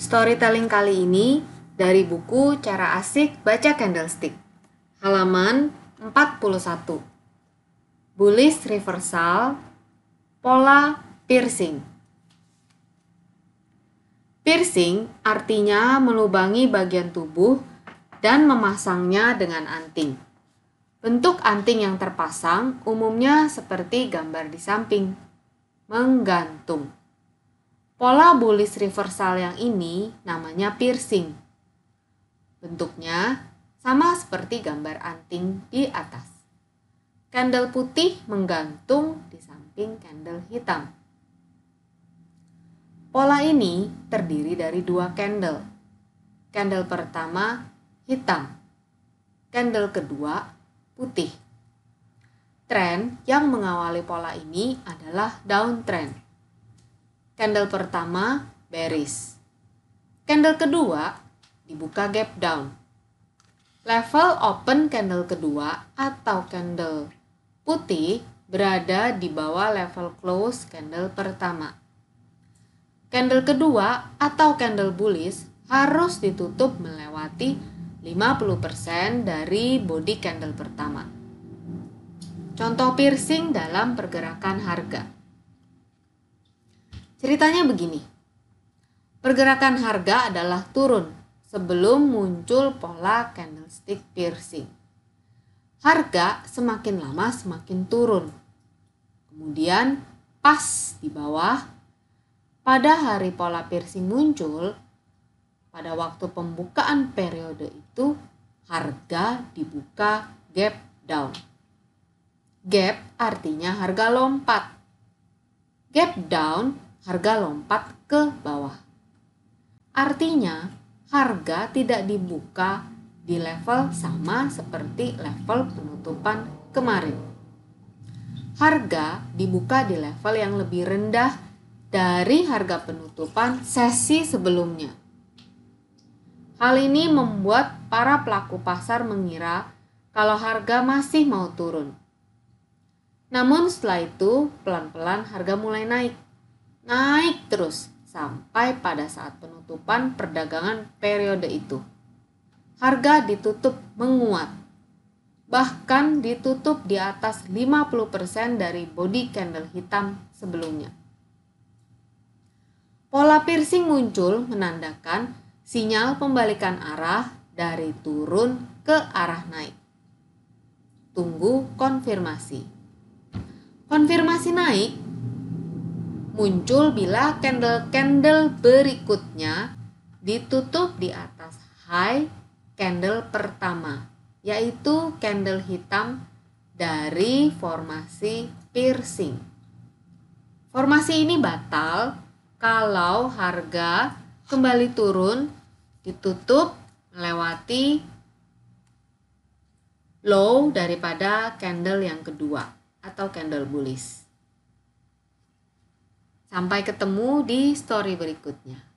Storytelling kali ini dari buku Cara Asik Baca Candlestick. Halaman 41. Bullish reversal, pola piercing. Piercing artinya melubangi bagian tubuh dan memasangnya dengan anting. Bentuk anting yang terpasang umumnya seperti gambar di samping, menggantung. Pola bullish reversal yang ini namanya piercing. Bentuknya sama seperti gambar anting di atas. Candle putih menggantung di samping candle hitam. Pola ini terdiri dari dua candle. Candle pertama hitam. Candle kedua putih. Tren yang mengawali pola ini adalah downtrend. Candle pertama bearish. Candle kedua dibuka gap down. Level open candle kedua atau candle putih berada di bawah level close candle pertama. Candle kedua atau candle bullish harus ditutup melewati 50% dari body candle pertama. Contoh piercing dalam pergerakan harga. Ceritanya begini. Pergerakan harga adalah turun sebelum muncul pola candlestick piercing. Harga semakin lama semakin turun. Kemudian pas di bawah, pada hari pola piercing muncul, pada waktu pembukaan periode itu harga dibuka gap down. Gap artinya harga lompat. Gap down harga lompat ke bawah. Artinya harga tidak dibuka di level sama seperti level penutupan kemarin. Harga dibuka di level yang lebih rendah dari harga penutupan sesi sebelumnya. Hal ini membuat para pelaku pasar mengira kalau harga masih mau turun. Namun setelah itu pelan-pelan harga mulai naik. Naik terus sampai pada saat penutupan perdagangan periode itu. Harga ditutup menguat, bahkan ditutup di atas 50% dari body candle hitam sebelumnya. Pola piercing muncul menandakan sinyal pembalikan arah dari turun ke arah naik. Tunggu konfirmasi. Konfirmasi naik muncul bila candle-candle berikutnya ditutup di atas high candle pertama, yaitu candle hitam dari formasi piercing. Formasi ini batal kalau harga kembali turun ditutup melewati low daripada candle yang kedua atau candle bullish. Sampai ketemu di story berikutnya.